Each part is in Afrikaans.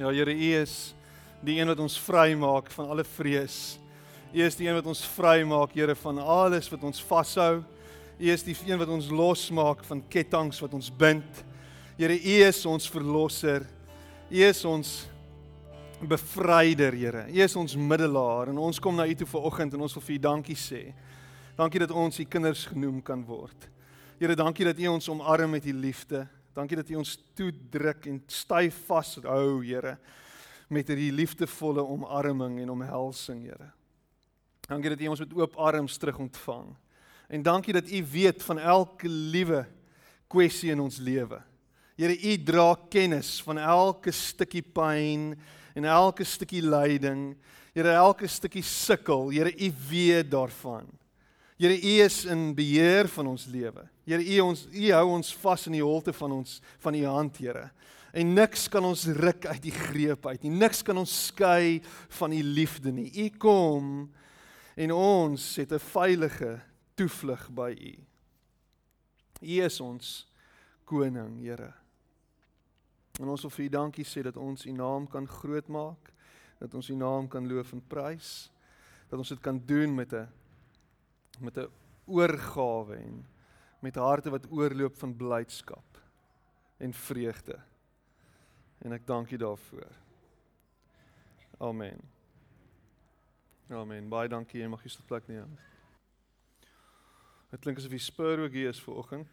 Ja Here, U is die een wat ons vrymaak van alle vrees. U is die een wat ons vrymaak, Here, van alles wat ons vashou. U is die een wat ons losmaak van ketTINGS wat ons bind. Here, U is ons verlosser. U is ons bevryder, Here. U is ons middelaar en ons kom na U toe vanoggend en ons wil vir U dankie sê. Dankie dat ons U kinders genoem kan word. Here, dankie dat U ons omarm met U liefde. Dankie dat U ons toedruk en styf vashou, Here, met hierdie liefdevolle omarming en omhelsing, Here. Dankie dat U ons met oop arms terug ontvang. En dankie dat U weet van elke liewe kwessie in ons lewe. Here, U dra kennis van elke stukkie pyn en elke stukkie lyding. Here, elke stukkie sukkel. Here, U weet daarvan. Here, U is in beheer van ons lewe. Here, U ons U hou ons vas in die holte van ons van U hand, Here. En niks kan ons ruk uit die greep uit nie. Niks kan ons skei van U liefde nie. U kom en ons het 'n veilige toevlug by U. U is ons koning, Here. En ons wil vir U dankie sê dat ons U naam kan grootmaak, dat ons U naam kan loof en prys, dat ons dit kan doen met 'n met 'n oorgawe en met harte wat oorloop van blydskap en vreugde. En ek dank U daarvoor. Amen. Amen. Baie dankie en mag jy sit plek neem. Dit klink asof jy spur ook hier is vir oggend.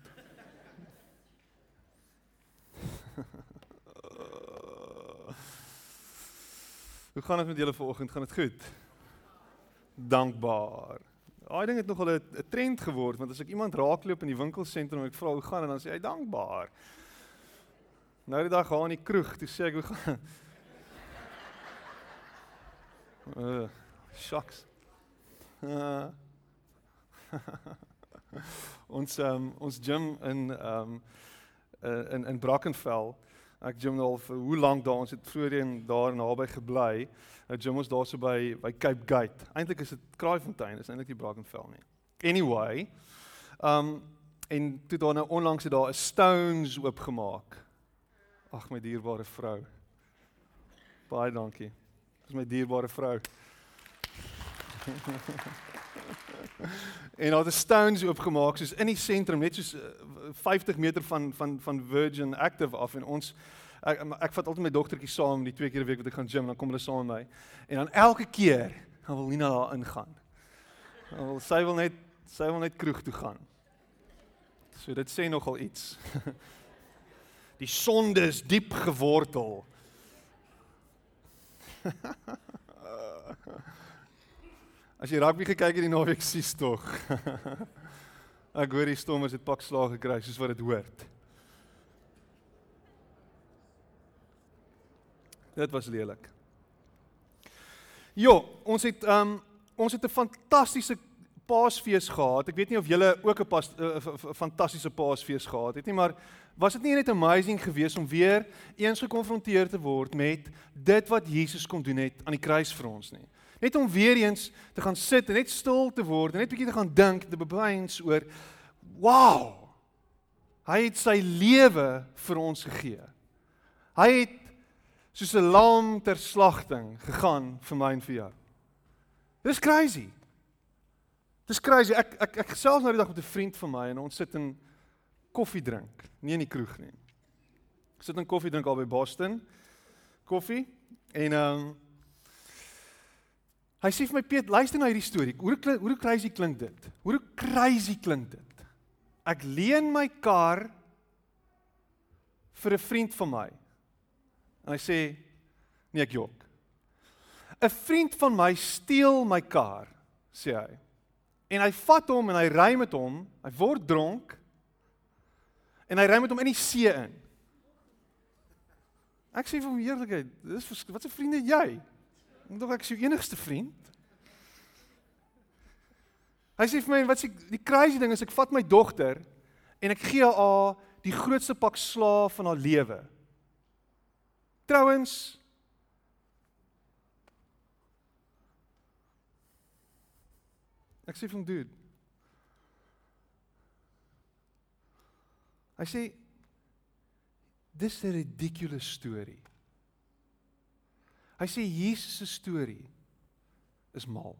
Hoe gaan dit met julle vanoggend? Gaan dit goed? Dankbaar. Daai ding het nogal 'n trend geword want as ek iemand raakloop in die winkelsentrum en ek vra hoe gaan en dan sê hy dankbaar. Nou die dag gaan in die kroeg, toe sê ek hoe gaan. Uh, shucks. Uh, ons um, ons gym in um in in Brackenfell Ek nou al vir hoe lank daar ons het voorheen daar naby gebly. Nou gym ons daarso by by Cape Gate. Eintlik is dit Kraaifontein, is eintlik nie Brackenfell nie. Anyway, um en toe daar nou onlangs het daar 'n stones oopgemaak. Ag my dierbare vrou. Baie dankie. Dis my dierbare vrou. en daar het stones oopgemaak soos in die sentrum net soos 50 eh, meter van van van Virgin Active af en ons ek ek vat altyd my dogtertjie saam die twee keer 'n week wat ek gaan gym dan kom hulle saam met my en dan elke keer dan wil Nina daar ingaan. Dan wil sy wil net sy wil net kroeg toe gaan. So dit sê nogal iets. Die sonde is diep gewortel. As jy rugby gekyk het die naweek sies tog. Ek hoor die Stormers het pak slaag gekry soos wat dit hoort. Dit was lelik. Jo, ons het um ons het 'n fantastiese Paasfees gehad. Ek weet nie of julle ook 'n uh, fantastiese Paasfees gehad het nie, maar was dit nie net amazing geweest om weer eens gekonfronteer te word met dit wat Jesus kom doen het aan die kruis vir ons nie? Net om weer eens te gaan sit en net stil te word en net bietjie te gaan dink, te bewyns oor wow. Hy het sy lewe vir ons gegee. Hy het soos 'n lam ter slagting gegaan vir my en vir jou. Dis crazy. Dis crazy. Ek ek ek gesels nou die dag met 'n vriend van my en ons sit in koffie drink, nie in die kroeg nie. Ek sit in koffie drink al by Boston. Koffie en ehm um, Hy sê vir my Piet, luister na hierdie storie. Hoe hoe crazy klink dit? Hoe crazy klink dit? Ek leen my kar vir 'n vriend van my. En hy sê nee ek jok. 'n Vriend van my steel my kar, sê hy. En hy vat hom en hy ry met hom, hy word dronk en hy ry met hom in die see in. Ek sê vir hom eerlikheid, dis wat 'n vriende jy? Ek dink ek is jou enigste vriend. Hy sê vir my wat s'e die crazy ding is ek vat my dogter en ek gee haar die grootste pak slaaf van haar lewe. Trouwens Ek sê vir hom dude. Hy sê dis 'n ridiculous storie. Hy sê Jesus se storie is mal.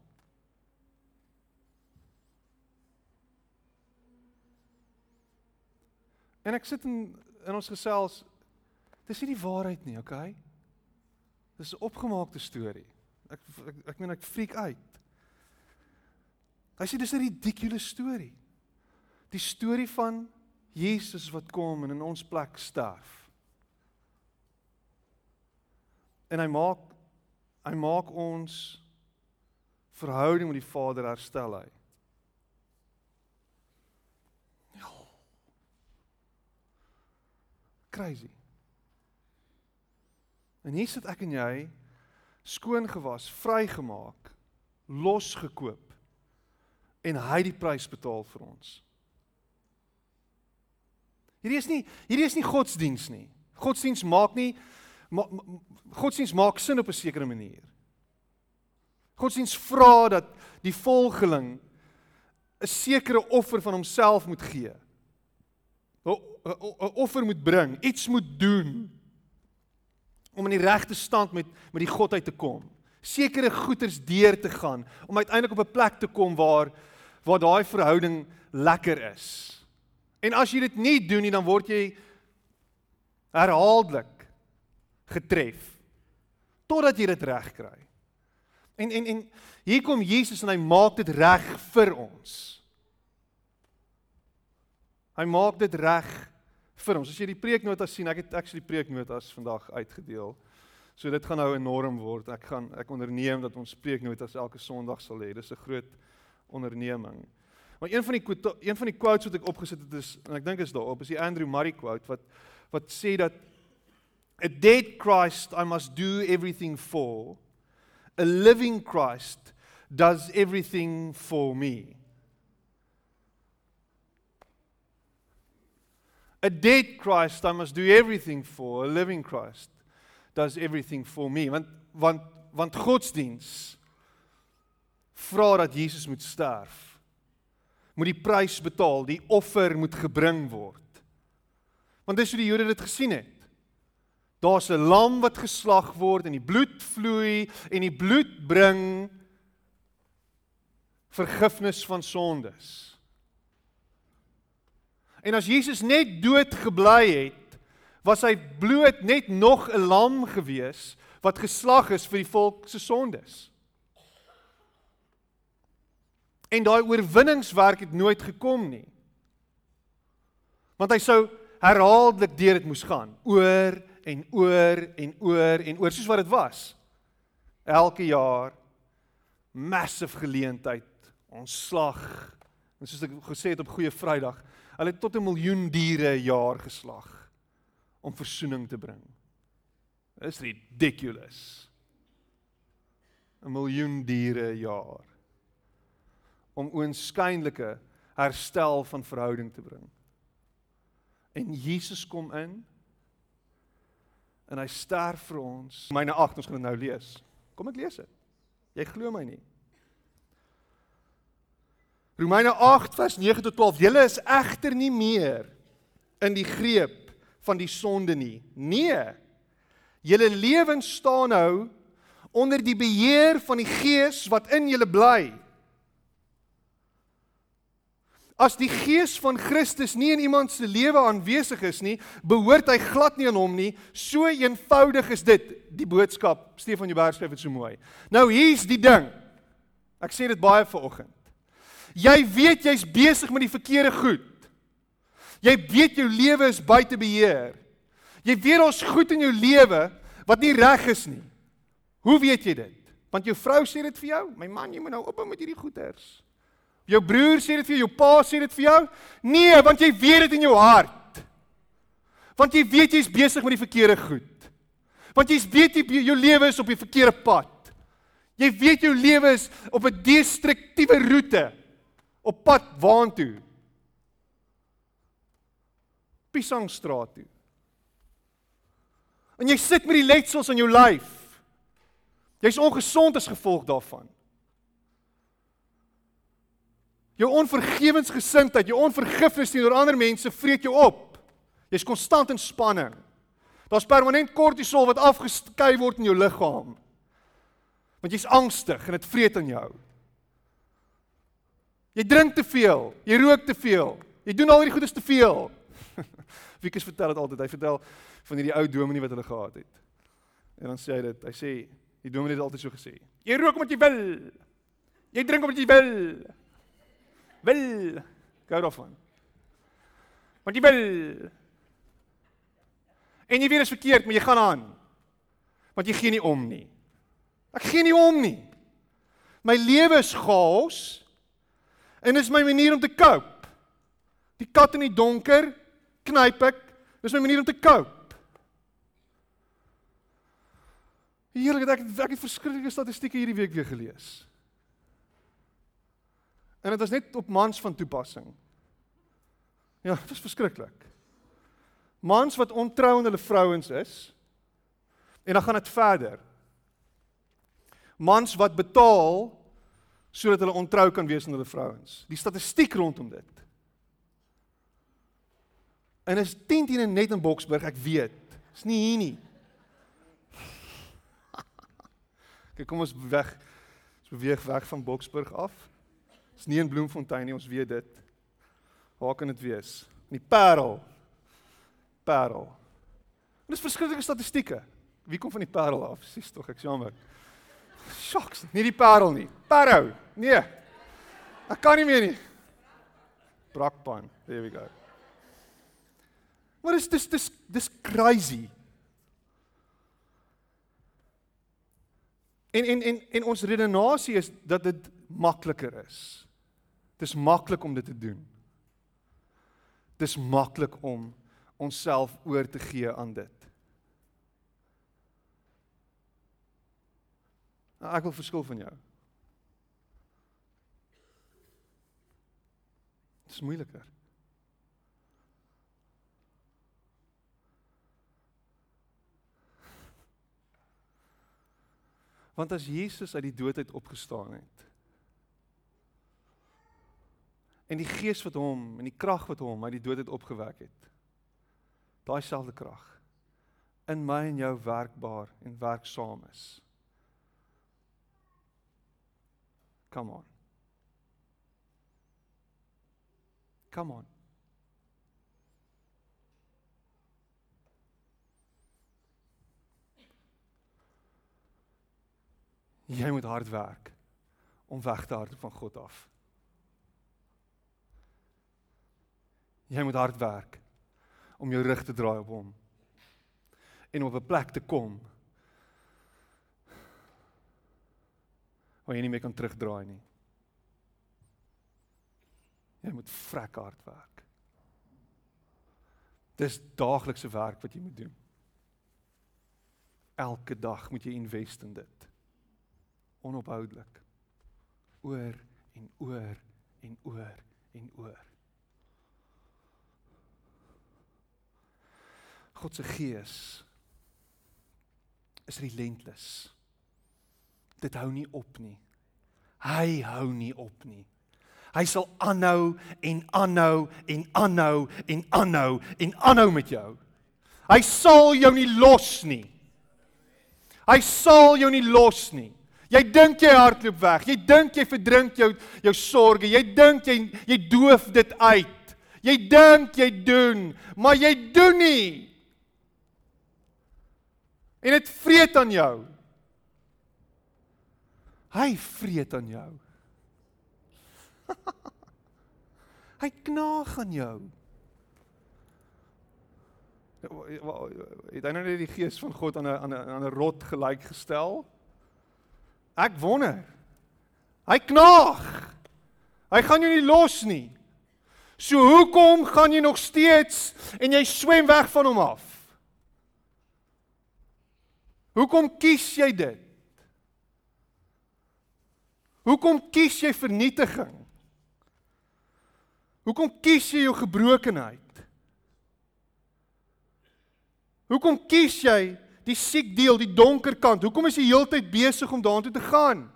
En ek sit in in ons gesels dis nie die waarheid nie, okay? Dis 'n opgemaakte storie. Ek ek, ek meen ek freak uit. Hy sê dis 'n ridiculous storie. Die storie van Jesus wat kom en in ons plek sterf. En hy maak hy maak ons verhouding met die Vader herstel hy. Ja. Crazy. En hier sit ek en jy skoon gewas, vrygemaak, losgekoop en hy die prys betaal vir ons. Hierdie is nie hierdie is nie godsdiens nie. Godsdiens maak nie ma, ma, godsdiens maak sin op 'n sekere manier. Godsdiens vra dat die volgeling 'n sekere offer van homself moet gee. 'n offer moet bring, iets moet doen om in die regte stand met met die godheid te kom. Sekere goeders deur te gaan om uiteindelik op 'n plek te kom waar waar daai verhouding lekker is. En as jy dit nie doen nie, dan word jy herhaaldelik getref totdat jy dit reg kry. En en en hier kom Jesus en hy maak dit reg vir ons. Hy maak dit reg vir ons. As jy die preeknotas sien, ek het actually preeknotas vandag uitgedeel. So dit gaan nou enorm word. Ek gaan ek onderneem dat ons preeknotas elke Sondag sal hê. Dis 'n groot onderneming. Maar een van die een van die quotes wat ek opgesit het is en ek dink is daarop is die Andrew Murray quote wat wat sê dat a dead Christ I must do everything for a living Christ does everything for me. A dead Christ I must do everything for, a living Christ does everything for me. Want want want godsdiens vra dat Jesus moet sterf. Moet die prys betaal, die offer moet gebring word. Want dis hoe die Jode dit gesien het. Daar's 'n lam wat geslag word en die bloed vloei en die bloed bring vergifnis van sondes. En as Jesus net dood gebly het, was hy bloot net nog 'n lam gewees wat geslag is vir die volk se sondes. En daai oorwinningswerk het nooit gekom nie. Want hy sou herhaaldelik deur dit moes gaan, oor en oor en oor en oor soos wat dit was. Elke jaar massive geleentheid, ontslag. En soos ek gesê het op Goeie Vrydag, Hulle het tot 'n miljoen diere 'n jaar geslag om verzoening te bring. Is ridiculous. 'n Miljoen diere 'n jaar om oënskynlike herstel van verhouding te bring. En Jesus kom in en hy sterf vir ons. Myne 8 ons gaan dit nou lees. Kom ek lees dit. Jy glo my nie. Romeine 8 vers 9 tot 12. Julle is egter nie meer in die greep van die sonde nie. Nee. Julle lewens staan nou onder die beheer van die Gees wat in julle bly. As die Gees van Christus nie in iemand se lewe aanwesig is nie, behoort hy glad nie aan hom nie. So eenvoudig is dit, die boodskap. Stefan Joubert skryf dit so mooi. Nou hier's die ding. Ek sê dit baie vanoggend. Jy weet jy's besig met die verkeerde goed. Jy weet jou lewe is buite beheer. Jy weet ons goed in jou lewe wat nie reg is nie. Hoe weet jy dit? Want jou vrou sê dit vir jou. My man, jy moet nou ophou met hierdie goeters. Jou broer sê dit vir jou, jou pa sê dit vir jou? Nee, want jy weet dit in jou hart. Want jy weet jy's besig met die verkeerde goed. Want jy's weet jy jou lewe is op die verkeerde pad. Jy weet jou lewe is op 'n destruktiewe roete op pad waantoe? Piesangstraat toe. En jy sit met die letsels in jou lyf. Jy's ongesond as gevolg daarvan. Jou onvergewensgesindheid, jou onvergifnis teenoor ander mense vreet jou op. Jy's konstant in spanning. Daar's permanent kortisol wat afgeskei word in jou liggaam. Want jy's angstig en dit vreet aan jou. Jy drink te veel, jy rook te veel. Jy doen al hierdie goedes te veel. Wiekus vertel dit altyd. Hy vertel van hierdie ou dominee wat hulle gehad het. En dan sê hy dit. Hy sê die dominee het altyd so gesê. Jy rook omdat jy wil. Jy drink omdat jy wil. Wil. Gou daarvan. Want jy wil. En jy weet dit is verkeerd, maar jy gaan aan. Want jy gee nie om nie. Ek gee nie om nie. My lewe is chaos. En dis my manier om te cope. Die kat in die donker knyp ek. Dis my manier om te cope. Heerlik, ek het ek het verskriklike statistieke hierdie week weer gelees. En dit is net op mans van toepassing. Ja, dit is verskriklik. Mans wat ontrou aan hulle vrouens is. En dan gaan dit verder. Mans wat betaal sodat hulle ontrou kan wees aan hulle vrouens. Die statistiek rondom dit. En is 10 teen net in Boksburg, ek weet. Is nie hier nie. Kyk, kom ons weg. Ons beweeg weg van Boksburg af. Dis nie in Bloemfontein nie, ons weet dit. Waar kan dit wees? In die Parel. Parel. En dis verskillende statistieke. Wie kom van die Parel af? Sis tog, ek jammer. Shocks, nie die Parel nie. Parow. Nee. Ek kan nie meer nie. Brakpan. There we go. Maar dis dis dis dis crazy. En en en en ons redenasie is dat dit makliker is. Dis maklik om dit te doen. Dis maklik om onsself oor te gee aan dit. Nou, ek wil verskil van jou. Dit is moeiliker. Want as Jesus uit die dood uit opgestaan het en die gees wat hom en die krag wat hom uit die dood uit opgewek het daai selfde krag in my en jou werkbaar en werksaam is. Come on. Come on. Jy moet hard werk om weg te hardloop van God af. Jy moet hard werk om jou rug te draai op hom en op 'n plek te kom waar jy nie meer kan terugdraai nie. Jy moet vrek hard werk. Dis daaglikse werk wat jy moet doen. Elke dag moet jy invest in dit onophoudelik oor en oor en oor en oor God se gees is relentless dit hou nie op nie hy hou nie op nie hy sal aanhou en aanhou en aanhou en aanhou en aanhou met jou hy sal jou nie los nie hy sal jou nie los nie Jy dink jy hardloop weg. Jy dink jy verdrink jou jou sorges. Jy dink jy jy doof dit uit. Jy dink jy doen, maar jy doen nie. En dit vreet aan jou. Hy vreet aan jou. Hy knaag aan jou. Het hy nou net die gees van God aan 'n aan 'n aan 'n rot gelyk gestel? Ek wonder. Hy knaag. Hy gaan jou nie los nie. So hoekom gaan jy nog steeds en jy swem weg van hom af? Hoekom kies jy dit? Hoekom kies jy vernietiging? Hoekom kies jy jou gebrokenheid? Hoekom kies jy die siek deel, die donker kant. Hoekom is jy heeltyd besig om daartoe te gaan?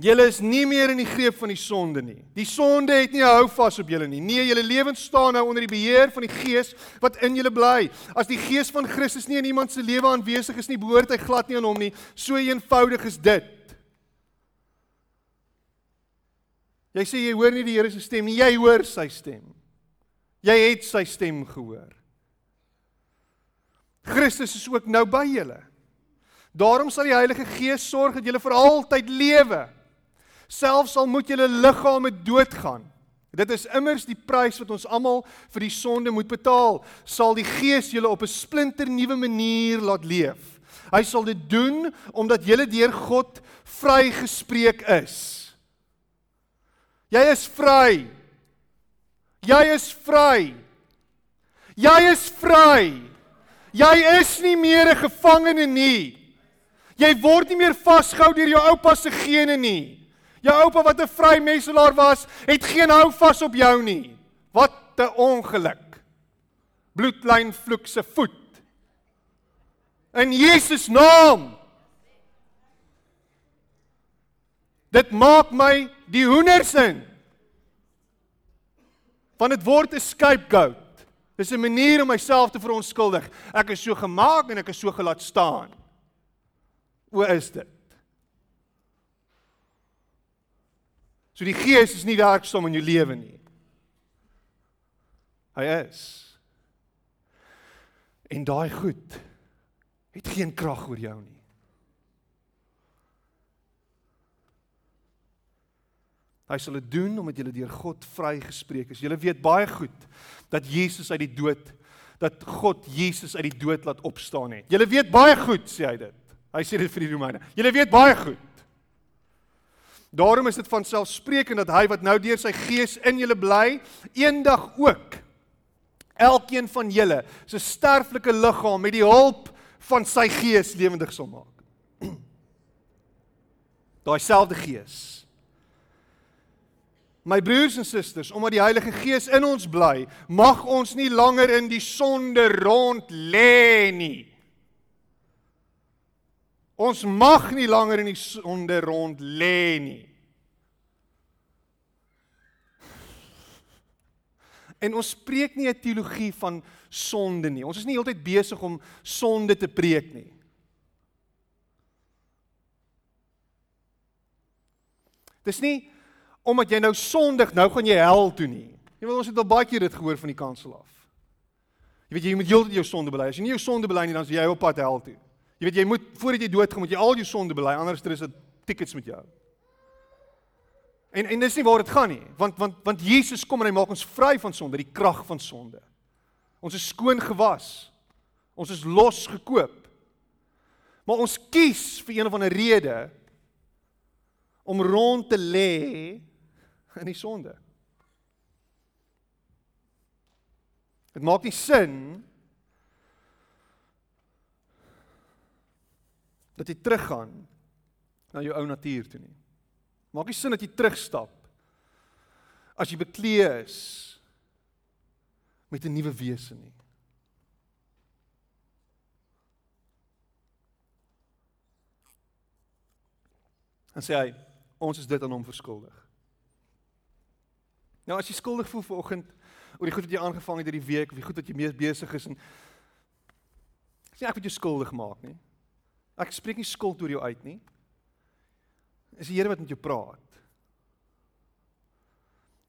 Julle is nie meer in die greep van die sonde nie. Die sonde het nie hou vas op julle nie. Nee, julle lewens staan nou onder die beheer van die Gees wat in julle bly. As die Gees van Christus nie in iemand se lewe aanwesig is nie, behoort hy glad nie aan hom nie. So eenvoudig is dit. Jy sê jy hoor nie die Here se stem nie, jy hoor sy stem. Jy het sy stem gehoor. Christus is ook nou by julle. Daarom sal die Heilige Gees sorg dat julle vir altyd lewe selfs al moet julle liggame doodgaan. Dit is immers die prys wat ons almal vir die sonde moet betaal. Sal die Gees julle op 'n splinter nuwe manier laat leef. Hy sal dit doen omdat julle deur God vrygespreek is. Jy is vry. Jy is vry. Jy is vry. Jy is nie meer 'n gevangene nie. Jy word nie meer vasgehou deur jou oupa se gene nie. Jou oupa wat 'n vrymeselaar was, het geen hou vas op jou nie. Wat 'n ongeluk. Bloedlyn vloek se voet. In Jesus naam. Dit maak my die hoenders in. Want dit word 'n scapegoat. Dis 'n manier om myself te verontskuldig. Ek is so gemaak en ek is so gelaat staan. O is dit? So die Gees is nie werksaam in jou lewe nie. Hy is. En daai goed het geen krag oor jou nie. Hy sal dit doen omdat jy deur God vrygespreek is. Jy weet baie goed dat Jesus uit die dood dat God Jesus uit die dood laat opstaan het. Jy weet baie goed sê hy dit. Hy sê dit vir die Romeine. Jy weet baie goed. Daarom is dit van selfsprekend dat hy wat nou deur sy gees in julle bly, eendag ook elkeen van julle se sterflike liggaam met die hulp van sy gees lewendig sal maak. Daai selfde gees. My broers en susters, omdat die Heilige Gees in ons bly, mag ons nie langer in die sonde rond lê nie. Ons mag nie langer in die sonde rond lê nie. En ons spreek nie 'n teologie van sonde nie. Ons is nie heeltyd besig om sonde te preek nie. Dis nie omdat jy nou sondig, nou gaan jy hel toe nie. Jy weet ons het al baie keer dit gehoor van die kansel af. Jy weet jy moet heeltyd jou sonde bely. As jy nie jou sonde bely nie, dan is jy op pad hel toe. Jy weet jy moet voordat jy doodgaan moet jy al jou sonde bely anders is dit tickets met jou. En en dis nie waar dit gaan nie, want want want Jesus kom en hy maak ons vry van sonde, die krag van sonde. Ons is skoon gewas. Ons is los gekoop. Maar ons kies vir een of ander rede om rond te lê in die sonde. Dit maak nie sin dat jy teruggaan na jou ou natuur toe nie. Maak nie sin dat jy terugstap as jy bekleë is met 'n nuwe wese nie. En sê hy, ons is dit aan hom verskuldig. Nou as jy skuldig voel vanoggend oor die goed wat jy aangevang het hierdie week of die goed wat jy mee besig is en sê ek wil jou skuldig maak nie. Ek spreek nie skuld oor jou uit nie. Is die Here wat met jou praat.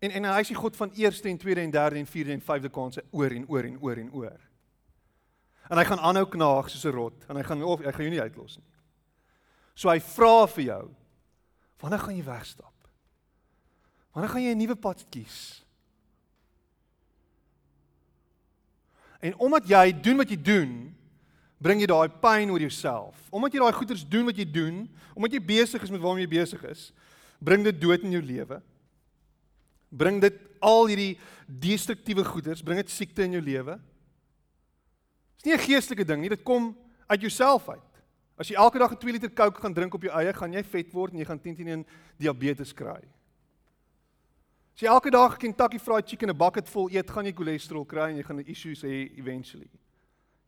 En en hy is die God van eerste en tweede en derde en vierde en vyfde kansse oor en oor en oor en oor. En hy gaan aanhou knaag soos 'n rot en hy gaan of hy gaan jou nie uitlos nie. So hy vra vir jou, wanneer gaan jy wegstap? Wanneer gaan jy 'n nuwe pad kies? En omdat jy doen wat jy doen, bring jy daai pyn oor jouself. Omdat jy daai goeders doen wat jy doen, omdat jy besig is met waarmee jy besig is, bring dit dood in jou lewe. Bring dit al hierdie destruktiewe goeders, bring dit siekte in jou lewe. Dis nie 'n geestelike ding nie, dit kom uit jouself uit. As jy elke dag 'n 2 liter Coke gaan drink op jou eie, gaan jy vet word en jy gaan 10 teen 1 diabetes kry. As jy elke dag Kentucky Fried Chicken 'n bucket vol eet, gaan jy cholesterol kry en jy gaan issues hê eventually.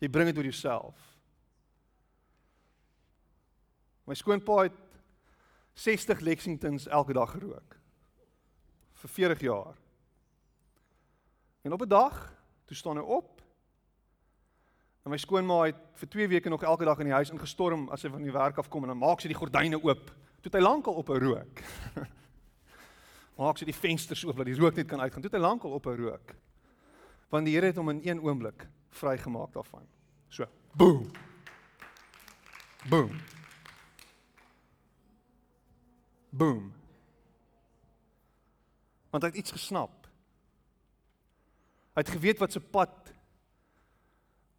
Jy bring dit oor jouself. My skoonpa het 60 Lexingtons elke dag gerook. Vir 40 jaar. En op 'n dag, toe staan hy op. En my skoonma het vir 2 weke nog elke dag in die huis ingestorm as hy van die werk af kom en dan maak sy die gordyne oop. Toe het hy lankal op 'n rook. maak sy die vensters oop dat die rook net kan uitgaan. Toe het hy lankal op 'n rook. Want die Here het hom in een oomblik vrygemaak daarvan. So, boom. Boom. Boom. Want hy het iets gesnap. Hy het geweet wat se pad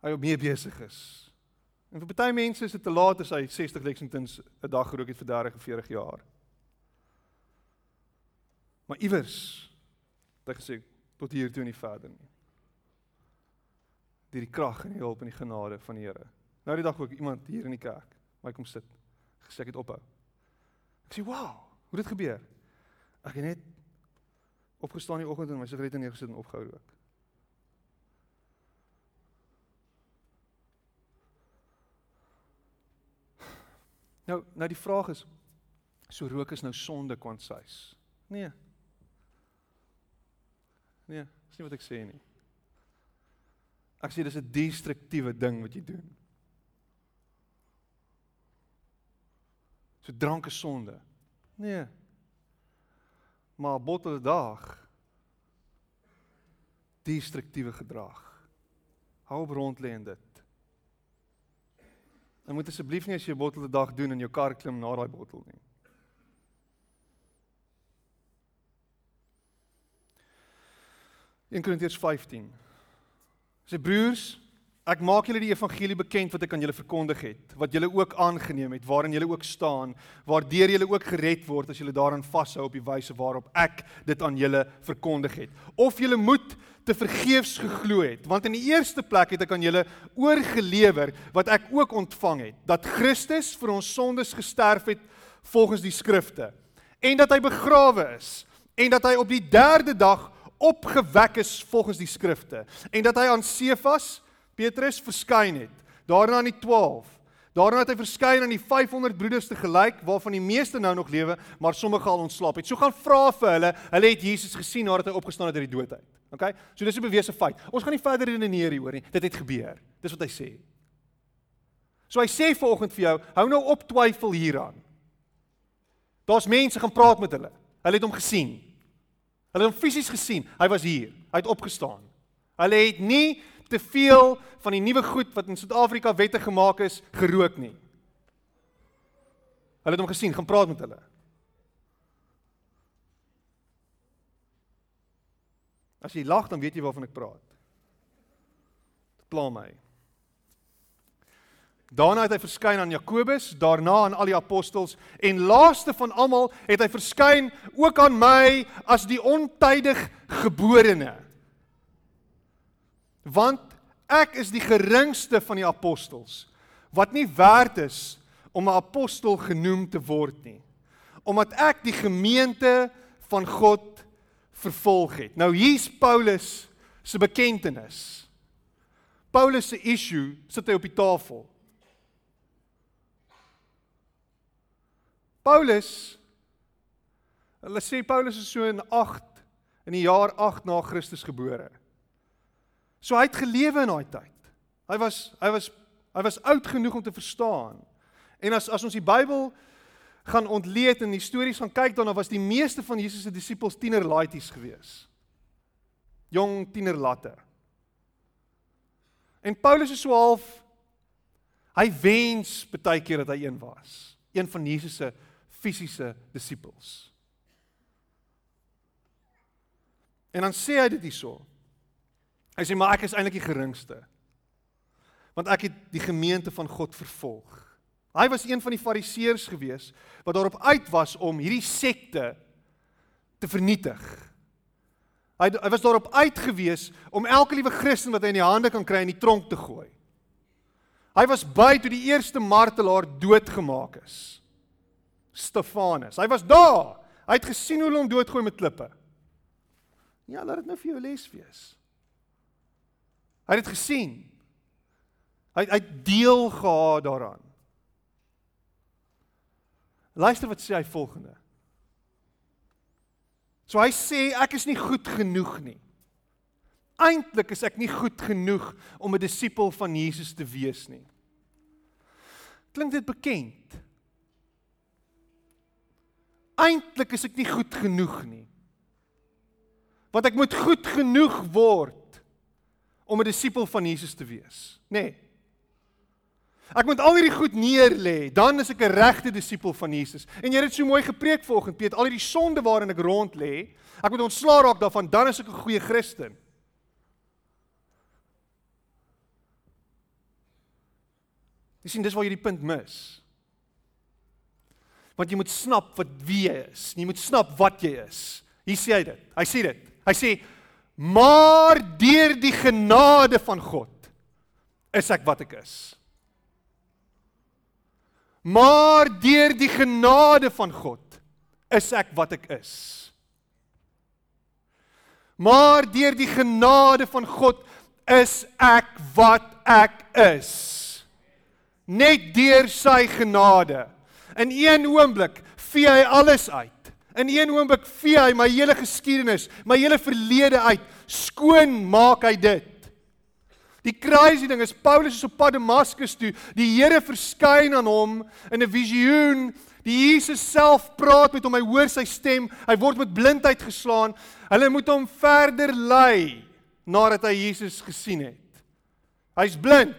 hy op mee besig is. En vir baie mense is dit te laat as hy 60 Lexingtons 'n dag gerook het vir 30 of 40 jaar. Maar iewers het hy gesê tot hier toe en nie verder nie. Deur die krag en die hulp en die genade van die Here. Nou die dag ook iemand hier in die kerk, waar ek kom sit, gesê ek het ophou. Ek sê, "Wow, hoe dit gebeur?" Ek het net opgestaan die oggend en my sigarette neergesit en opgehou rook. Nou, nou die vraag is, so rook is nou sonde kwansies? Nee. Nee, dis nie wat ek sê nie. Ek sê dis 'n destruktiewe ding wat jy doen. So drank is sonde. Nee. Maar bottel dag destruktiewe gedrag. Hou op rond lê in dit. En moet asseblief nie as jy 'n bottel 'n dag doen in jou kar klim na daai bottel nie. In Korintiërs 15. Sy broers, Ek maak julle die evangelie bekend wat ek aan julle verkondig het, wat julle ook aangeneem het, waarin julle ook staan, waardeur julle ook gered word as julle daaraan vashou op die wyse waarop ek dit aan julle verkondig het. Of julle moet te vergeefs geglo het, want in die eerste plek het ek aan julle oorgelewer wat ek ook ontvang het, dat Christus vir ons sondes gesterf het volgens die skrifte en dat hy begrawe is en dat hy op die 3de dag opgewek is volgens die skrifte en dat hy aan Sefas Petrus verskyn het. Daarna aan die 12. Daarna het hy verskyn aan die 500 broeders te gelyk waarvan die meeste nou nog lewe, maar sommige al ontslaap het. So gaan vra vir hulle, hulle het Jesus gesien nadat hy opgestaan het uit die dood uit. OK? So dis 'n bewese feit. Ons gaan nie verder redeneer hieroor nie. Dit het gebeur. Dis wat hy sê. So hy sê vanoggend vir jou, hou nou op twyfel hieraan. Daar's mense gaan praat met hulle. Hulle het hom gesien. Hulle het hom fisies gesien. Hy was hier. Hy het opgestaan. Hulle het nie te veel van die nuwe goed wat in Suid-Afrika wette gemaak is gerook nie. Hulle het hom gesien, gaan praat met hulle. As jy lag dan weet jy waarvan ek praat. Dit pla my. Daarna het hy verskyn aan Jakobus, daarna aan al die apostels en laaste van almal het hy verskyn ook aan my as die ontydig geborene want ek is die geringste van die apostels wat nie werd is om 'n apostel genoem te word nie omdat ek die gemeente van God vervolg het. Nou hier's Paulus se bekentenis. Paulus se issue sit hy op die tafel. Paulus hulle sê Paulus is so in 8 in die jaar 8 na Christus gebore. So hy het gelewe in daai tyd. Hy was hy was hy was oud genoeg om te verstaan. En as as ons die Bybel gaan ontleed en histories gaan kyk dan was die meeste van Jesus se disippels tienerlaities gewees. Jong tienerlatte. En Paulus is so half hy wens baie keer dat hy een was, een van Jesus se fisiese disippels. En dan sê hy dit hierso. Hy sê maar ek is eintlik die geringste. Want ek het die gemeente van God vervolg. Hy was een van die fariseërs gewees wat daarop uit was om hierdie sekte te vernietig. Hy hy was daarop uitgewees om elke liewe Christen wat hy in die hande kan kry in die tronk te gooi. Hy was by toe die eerste martelaar doodgemaak is. Stefanus. Hy was daar. Hy het gesien hoe hulle hom doodgooi met klippe. Ja, laat dit nou vir jou les wees. Hy het dit gesien. Hy hy deel gehad daaraan. Luister wat sê hy volgende. So hy sê ek is nie goed genoeg nie. Eintlik is ek nie goed genoeg om 'n disipel van Jesus te wees nie. Klink dit bekend? Eintlik is ek nie goed genoeg nie. Want ek moet goed genoeg word om 'n disipel van Jesus te wees, nê? Nee. Ek moet al hierdie goed neer lê, dan is ek 'n regte disipel van Jesus. En jy het dit so mooi gepreek vanoggend, Piet, al hierdie sonde waarin ek rond lê, ek moet ontslaa raak daarvan, dan is ek 'n goeie Christen. Jy sien dis waar jy die punt mis. Want jy moet snap wat wie jy is. Jy moet snap wat jy is. Hier sê hy dit. Hy sê dit. Hy sê maar deur die genade van God is ek wat ek is. Maar deur die genade van God is ek wat ek is. Maar deur die genade van God is ek wat ek is net deur sy genade. In een oomblik vee hy alles uit. In een oomblik vee hy my hele geskiedenis, my hele verlede uit. Skoon maak hy dit. Die crazy ding is Paulus is op pad Damaskus toe. Die Here verskyn aan hom in 'n visioen. Die Jesus self praat met hom. Hy hoor sy stem. Hy word met blindheid geslaan. Hulle moet hom verder lei nadat hy Jesus gesien het. Hy's blind.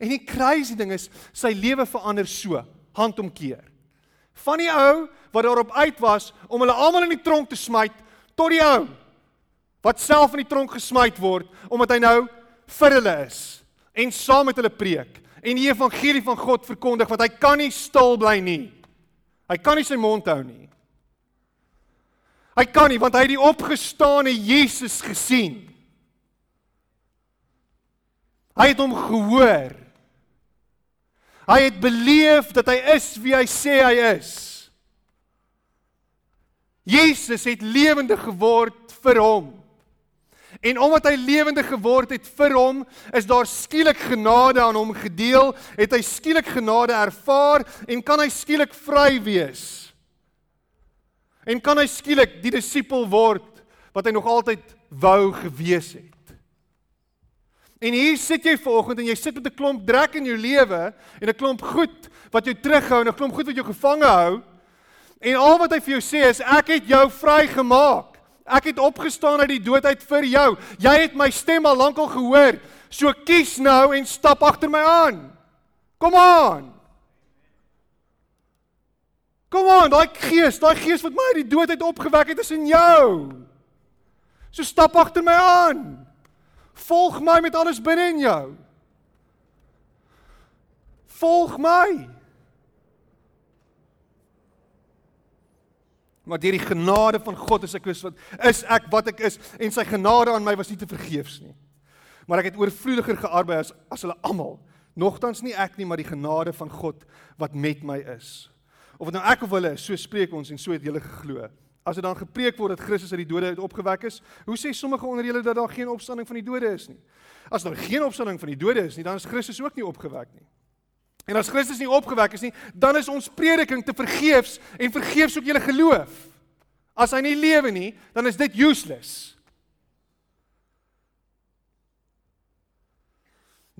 En die crazy ding is sy lewe verander so, handomkeer. Van die ou wat daarop uit was om hulle almal in die tronk te smyt tot die ou wat self in die tronk gesmyt word omdat hy nou vir hulle is en saam met hulle preek en die evangelie van God verkondig want hy kan nie stil bly nie. Hy kan nie sy mond hou nie. Hy kan nie want hy het die opgestane Jesus gesien. Hy het hom gehoor. Hy het beleef dat hy is wie hy sê hy is. Jesus het lewendig geword vir hom. En omdat hy lewendig geword het vir hom, is daar skielik genade aan hom gedeel, het hy skielik genade ervaar en kan hy skielik vry wees. En kan hy skielik die disipel word wat hy nog altyd wou gewees het. En hier sit jy vanoggend en jy sit met 'n klomp drek in jou lewe en 'n klomp goed wat jou terughou en 'n klomp goed wat jou gevange hou. En al wat hy vir jou sê is ek het jou vrygemaak. Ek het opgestaan uit die dood uit vir jou. Jy het my stem al lankal gehoor. So kies nou en stap agter my aan. Kom aan. Kom aan, daai gees, daai gees wat my uit die dood uit opgewek het, is in jou. So stap agter my aan. Volg my met alles binne in jou. Volg my. Maar deur die genade van God is ek is wat is ek wat ek is en sy genade aan my was nie te vergeefs nie. Maar ek het oorvloediger gearbei as as hulle almal. Nogtans nie ek nie, maar die genade van God wat met my is. Of dit nou ek of hulle, so spreek ons en so het julle geglo. As dit dan gepreek word dat Christus uit die dode uit opgewek is, hoe sê sommige onder julle dat daar geen opstanding van die dode is nie? As daar geen opstanding van die dode is nie, dan is Christus ook nie opgewek nie. En as Christus nie opgewek is nie, dan is ons prediking te vergeefs en vergeefs ook julle geloof. As hy nie lewe nie, dan is dit useless.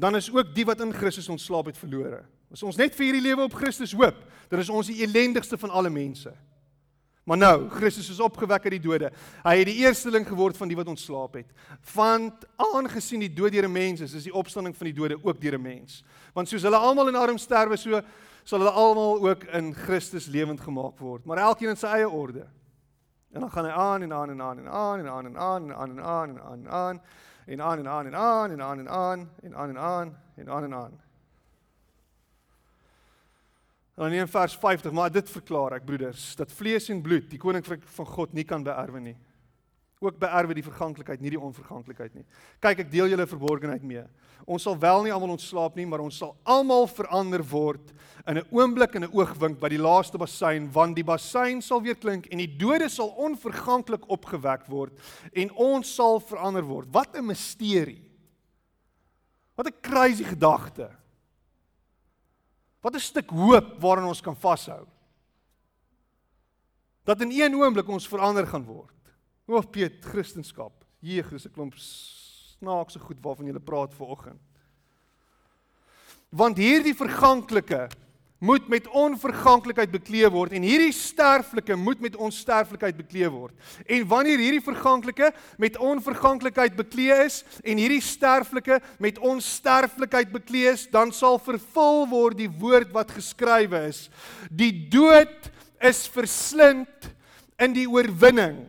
Dan is ook die wat in Christus ontslaap het verlore. As ons net vir hierdie lewe op Christus hoop, dan is ons die elendigste van alle mense. Maar nou, Christus is opgewek uit die dode. Hy het die eersteling geword van die wat ontslaap het. Want aangesien die dood deur 'n mens is, is die opstanding van die dode ook deur 'n mens. Want soos hulle almal in arm sterwe, so sal hulle almal ook in Christus lewend gemaak word, maar elkeen in sy eie orde. En dan gaan hy aan en aan en aan en aan en aan en aan en aan en aan en aan en aan en aan en aan en aan en aan en aan en aan en aan en aan en aan. Dan in vers 50, maar dit verklaar ek broeders, dat vlees en bloed die koninkryk van God nie kan beerwe nie. Ook beerwe die verganklikheid, nie die onverganklikheid nie. Kyk, ek deel julle verborgenheid mee. Ons sal wel nie almal ontslaap nie, maar ons sal almal verander word in 'n oomblik en 'n oogwink by die laaste bassein, want die bassein sal weer klink en die dode sal onverganklik opgewek word en ons sal verander word. Wat 'n misterie. Wat 'n crazy gedagte. Wat 'n stuk hoop waaraan ons kan vashou. Dat in een oomblik ons verander gaan word. O, Piet, Christendom. Hier is 'n klomp snaakse goed waarvan jy praat vanoggend. Want hierdie verganklike moet met onverganklikheid bekleed word en hierdie sterflike moet met onsterflikheid bekleed word. En wanneer hierdie verganklike met onverganklikheid bekleed is en hierdie sterflike met onsterflikheid bekleed is, dan sal vervul word die woord wat geskrywe is. Die dood is verslind in die oorwinning.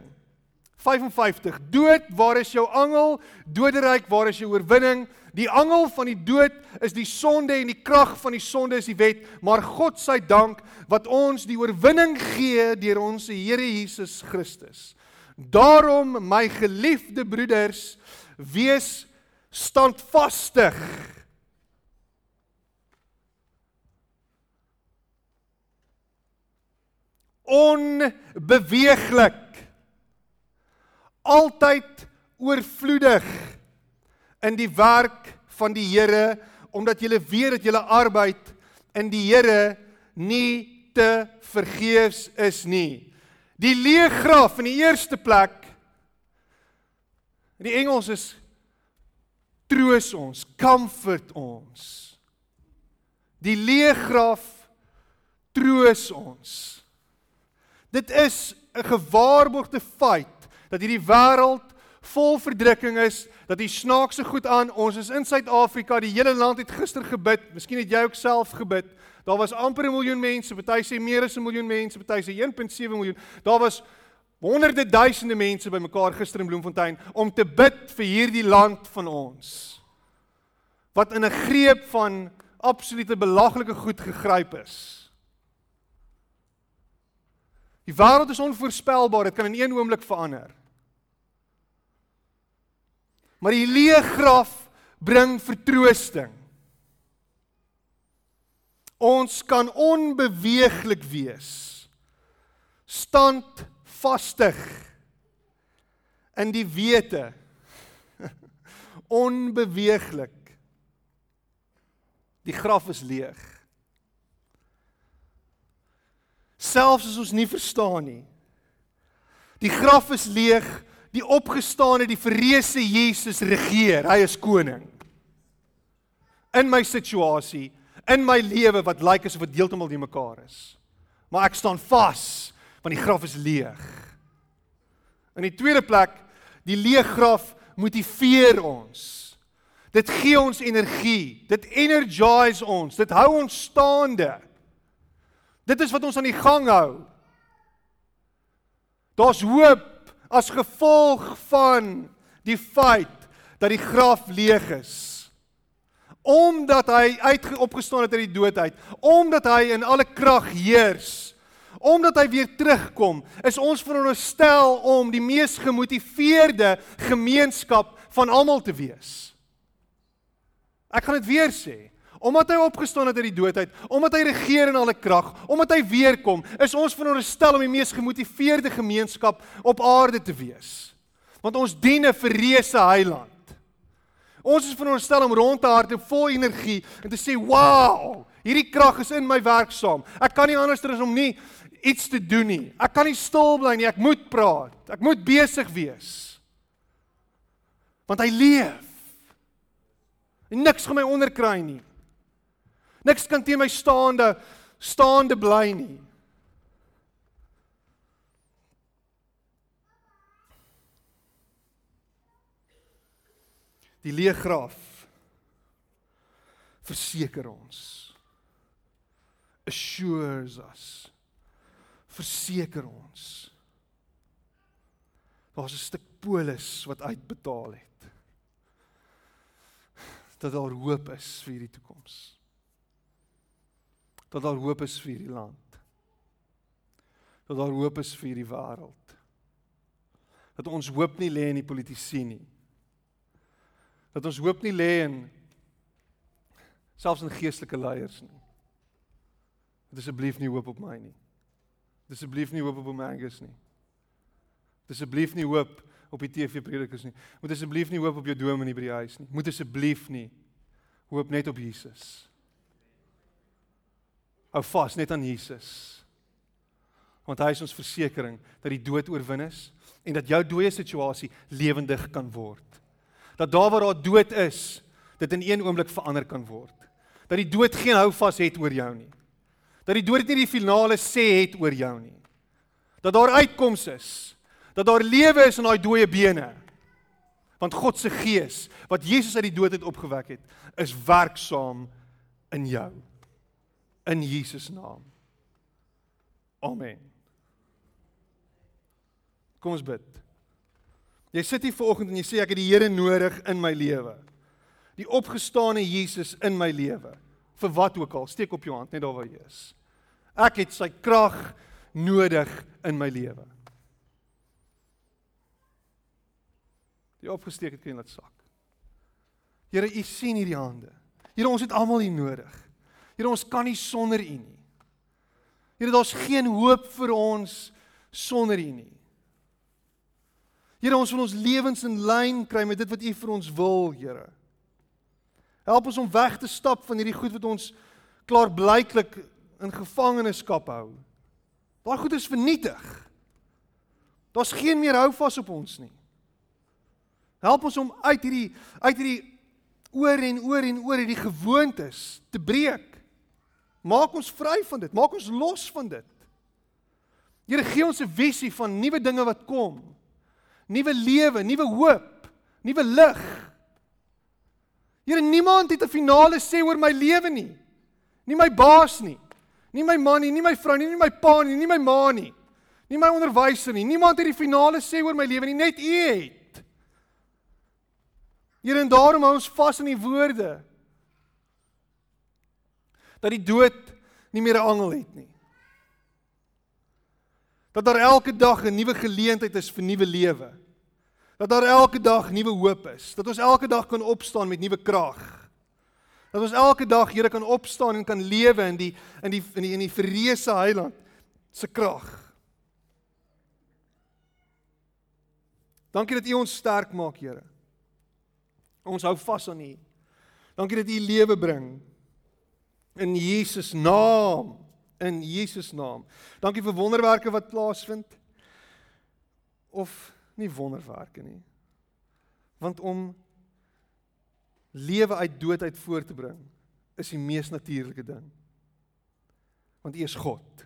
55 Dood, waar is jou angel? Doderyk, waar is jou oorwinning? Die angel van die dood is die sonde en die krag van die sonde is die wet, maar God sy dank wat ons die oorwinning gee deur ons Here Jesus Christus. Daarom my geliefde broeders, wees standvastig. Onbeweeglik. Altyd oorvloedig in die werk van die Here omdat julle weet dat julle arbeid in die Here nie te vergeefs is nie. Die leë graf in die eerste plek in die Engels is troos ons, comfort ons. Die leë graf troos ons. Dit is 'n gewaarborgde feit dat hierdie wêreld vol verdrukking is, dat die snaakse goed aan. Ons is in Suid-Afrika, die hele land het gister gebid. Miskien het jy ook self gebid. Daar was amper 'n miljoen mense, party sê meer as 'n miljoen mense, party sê 1.7 miljoen. Daar was honderde duisende mense bymekaar gister in Bloemfontein om te bid vir hierdie land van ons. Wat in 'n greep van absolute belaglike goed gegryp is. Die wêreld is onvoorspelbaar, dit kan in een oomblik verander. Maar die leë graf bring vertroosting. Ons kan onbeweeglik wees. Standvastig in die wete. Onbeweeglik. Die graf is leeg. Selfs as ons nie verstaan nie. Die graf is leeg die opgestane, die verreëse Jesus regeer. Hy is koning. In my situasie, in my lewe wat lyk asof dit heeltemal nie mekaar is. Maar ek staan vas want die graf is leeg. In die tweede plek, die leë graf motiveer ons. Dit gee ons energie. Dit energize ons. Dit hou ons staande. Dit is wat ons aan die gang hou. Daar's hoop as gevolg van die feit dat die graf leeg is. Omdat hy uitgeopgestaan het uit die dood uit, omdat hy in alle krag heers, omdat hy weer terugkom, is ons veronderstel om die mees gemotiveerde gemeenskap van almal te wees. Ek gaan dit weer sê. Omdat hy opgestaan het uit die dood uit, omdat hy regeer in alle krag, omdat hy weer kom, is ons veronderstel om die mees gemotiveerde gemeenskap op aarde te wees. Want ons dien 'n verreëse heiland. Ons is veronderstel om rond te hardloop vol energie en te sê, "Wow, hierdie krag is in my werksaam. Ek kan nie anders as om nie iets te doen nie. Ek kan nie stil bly nie. Ek moet praat. Ek moet besig wees." Want hy leef. En niks gaan my onderkry nie. Niks kan teen my staande staande bly nie. Die leë graf verseker ons. Assures us. Verseker ons. Daar's 'n stuk polis wat uitbetaal het. Dat daar hoop is vir die toekoms dat daar hoop is vir hierdie land. Dat daar hoop is vir hierdie wêreld. Dat ons hoop nie lê in die politici nie. Dat ons hoop nie lê in selfs in geestelike leiers nie. Dat asseblief nie hoop op my nie. Dat asseblief nie hoop op my Angus nie. Dat asseblief nie hoop op die TV predikers nie. Moet asseblief nie hoop op jou dominee by die huis nie. Moet asseblief nie hoop net op Jesus. Hou vas net aan Jesus. Want hy is ons versekering dat die dood oorwin is en dat jou dooie situasie lewendig kan word. Dat daar waar daar dood is, dit in een oomblik verander kan word. Dat die dood geen houvas het oor jou nie. Dat die dood nie die finale sê het oor jou nie. Dat daar uitkoms is. Dat daar lewe is in daai dooie bene. Want God se gees wat Jesus uit die dood het opgewek het, is werksaam in jou. In Jesus naam. Amen. Kom ons bid. Jy sit hier vanoggend en jy sê ek het die Here nodig in my lewe. Die opgestane Jesus in my lewe. Vir wat ook al, steek op jou hand net daar waar jy is. Ek het sy krag nodig in my lewe. Die opgesteek het kan laat sak. Here, u sien hierdie hande. Here, ons het almal u nodig. Here, ons kan nie sonder u nie. Here, daar's geen hoop vir ons sonder u nie. Here, ons wil ons lewens in lyn kry met dit wat u vir ons wil, Here. Help ons om weg te stap van hierdie goed wat ons klaarblyklik in gevangenskap hou. Daai goed is vernietig. Daar's geen meer houvas op ons nie. Help ons om uit hierdie uit hierdie oor en oor en oor hierdie gewoontes te breek. Maak ons vry van dit. Maak ons los van dit. Here gee ons 'n visie van nuwe dinge wat kom. Nuwe lewe, nuwe hoop, nuwe lig. Here niemand het 'n finale sê oor my lewe nie. Nie my baas nie. Nie my man nie, nie my vrou nie, nie my pa nie, nie my ma nie. Nie my onderwyser nie. Niemand het die finale sê oor my lewe nie, net U het. Here en daarom hou ons vas aan die woorde dat die dood nie meer 'n angel het nie. Dat daar elke dag 'n nuwe geleentheid is vir nuwe lewe. Dat daar elke dag nuwe hoop is. Dat ons elke dag kan opstaan met nuwe krag. Dat ons elke dag Here kan opstaan en kan lewe in die in die in die in die verreëse heiland se krag. Dankie dat U ons sterk maak, Here. Ons hou vas aan U. Dankie dat U lewe bring in Jesus naam, in Jesus naam. Dankie vir wonderwerke wat plaasvind of nie wonderwerke nie. Want om lewe uit dood uit voort te bring is die mees natuurlike ding. Want U is God.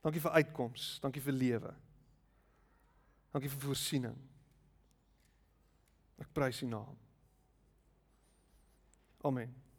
Dankie vir uitkoms, dankie vir lewe. Dankie vir voorsiening. Ek prys U naam. Amen.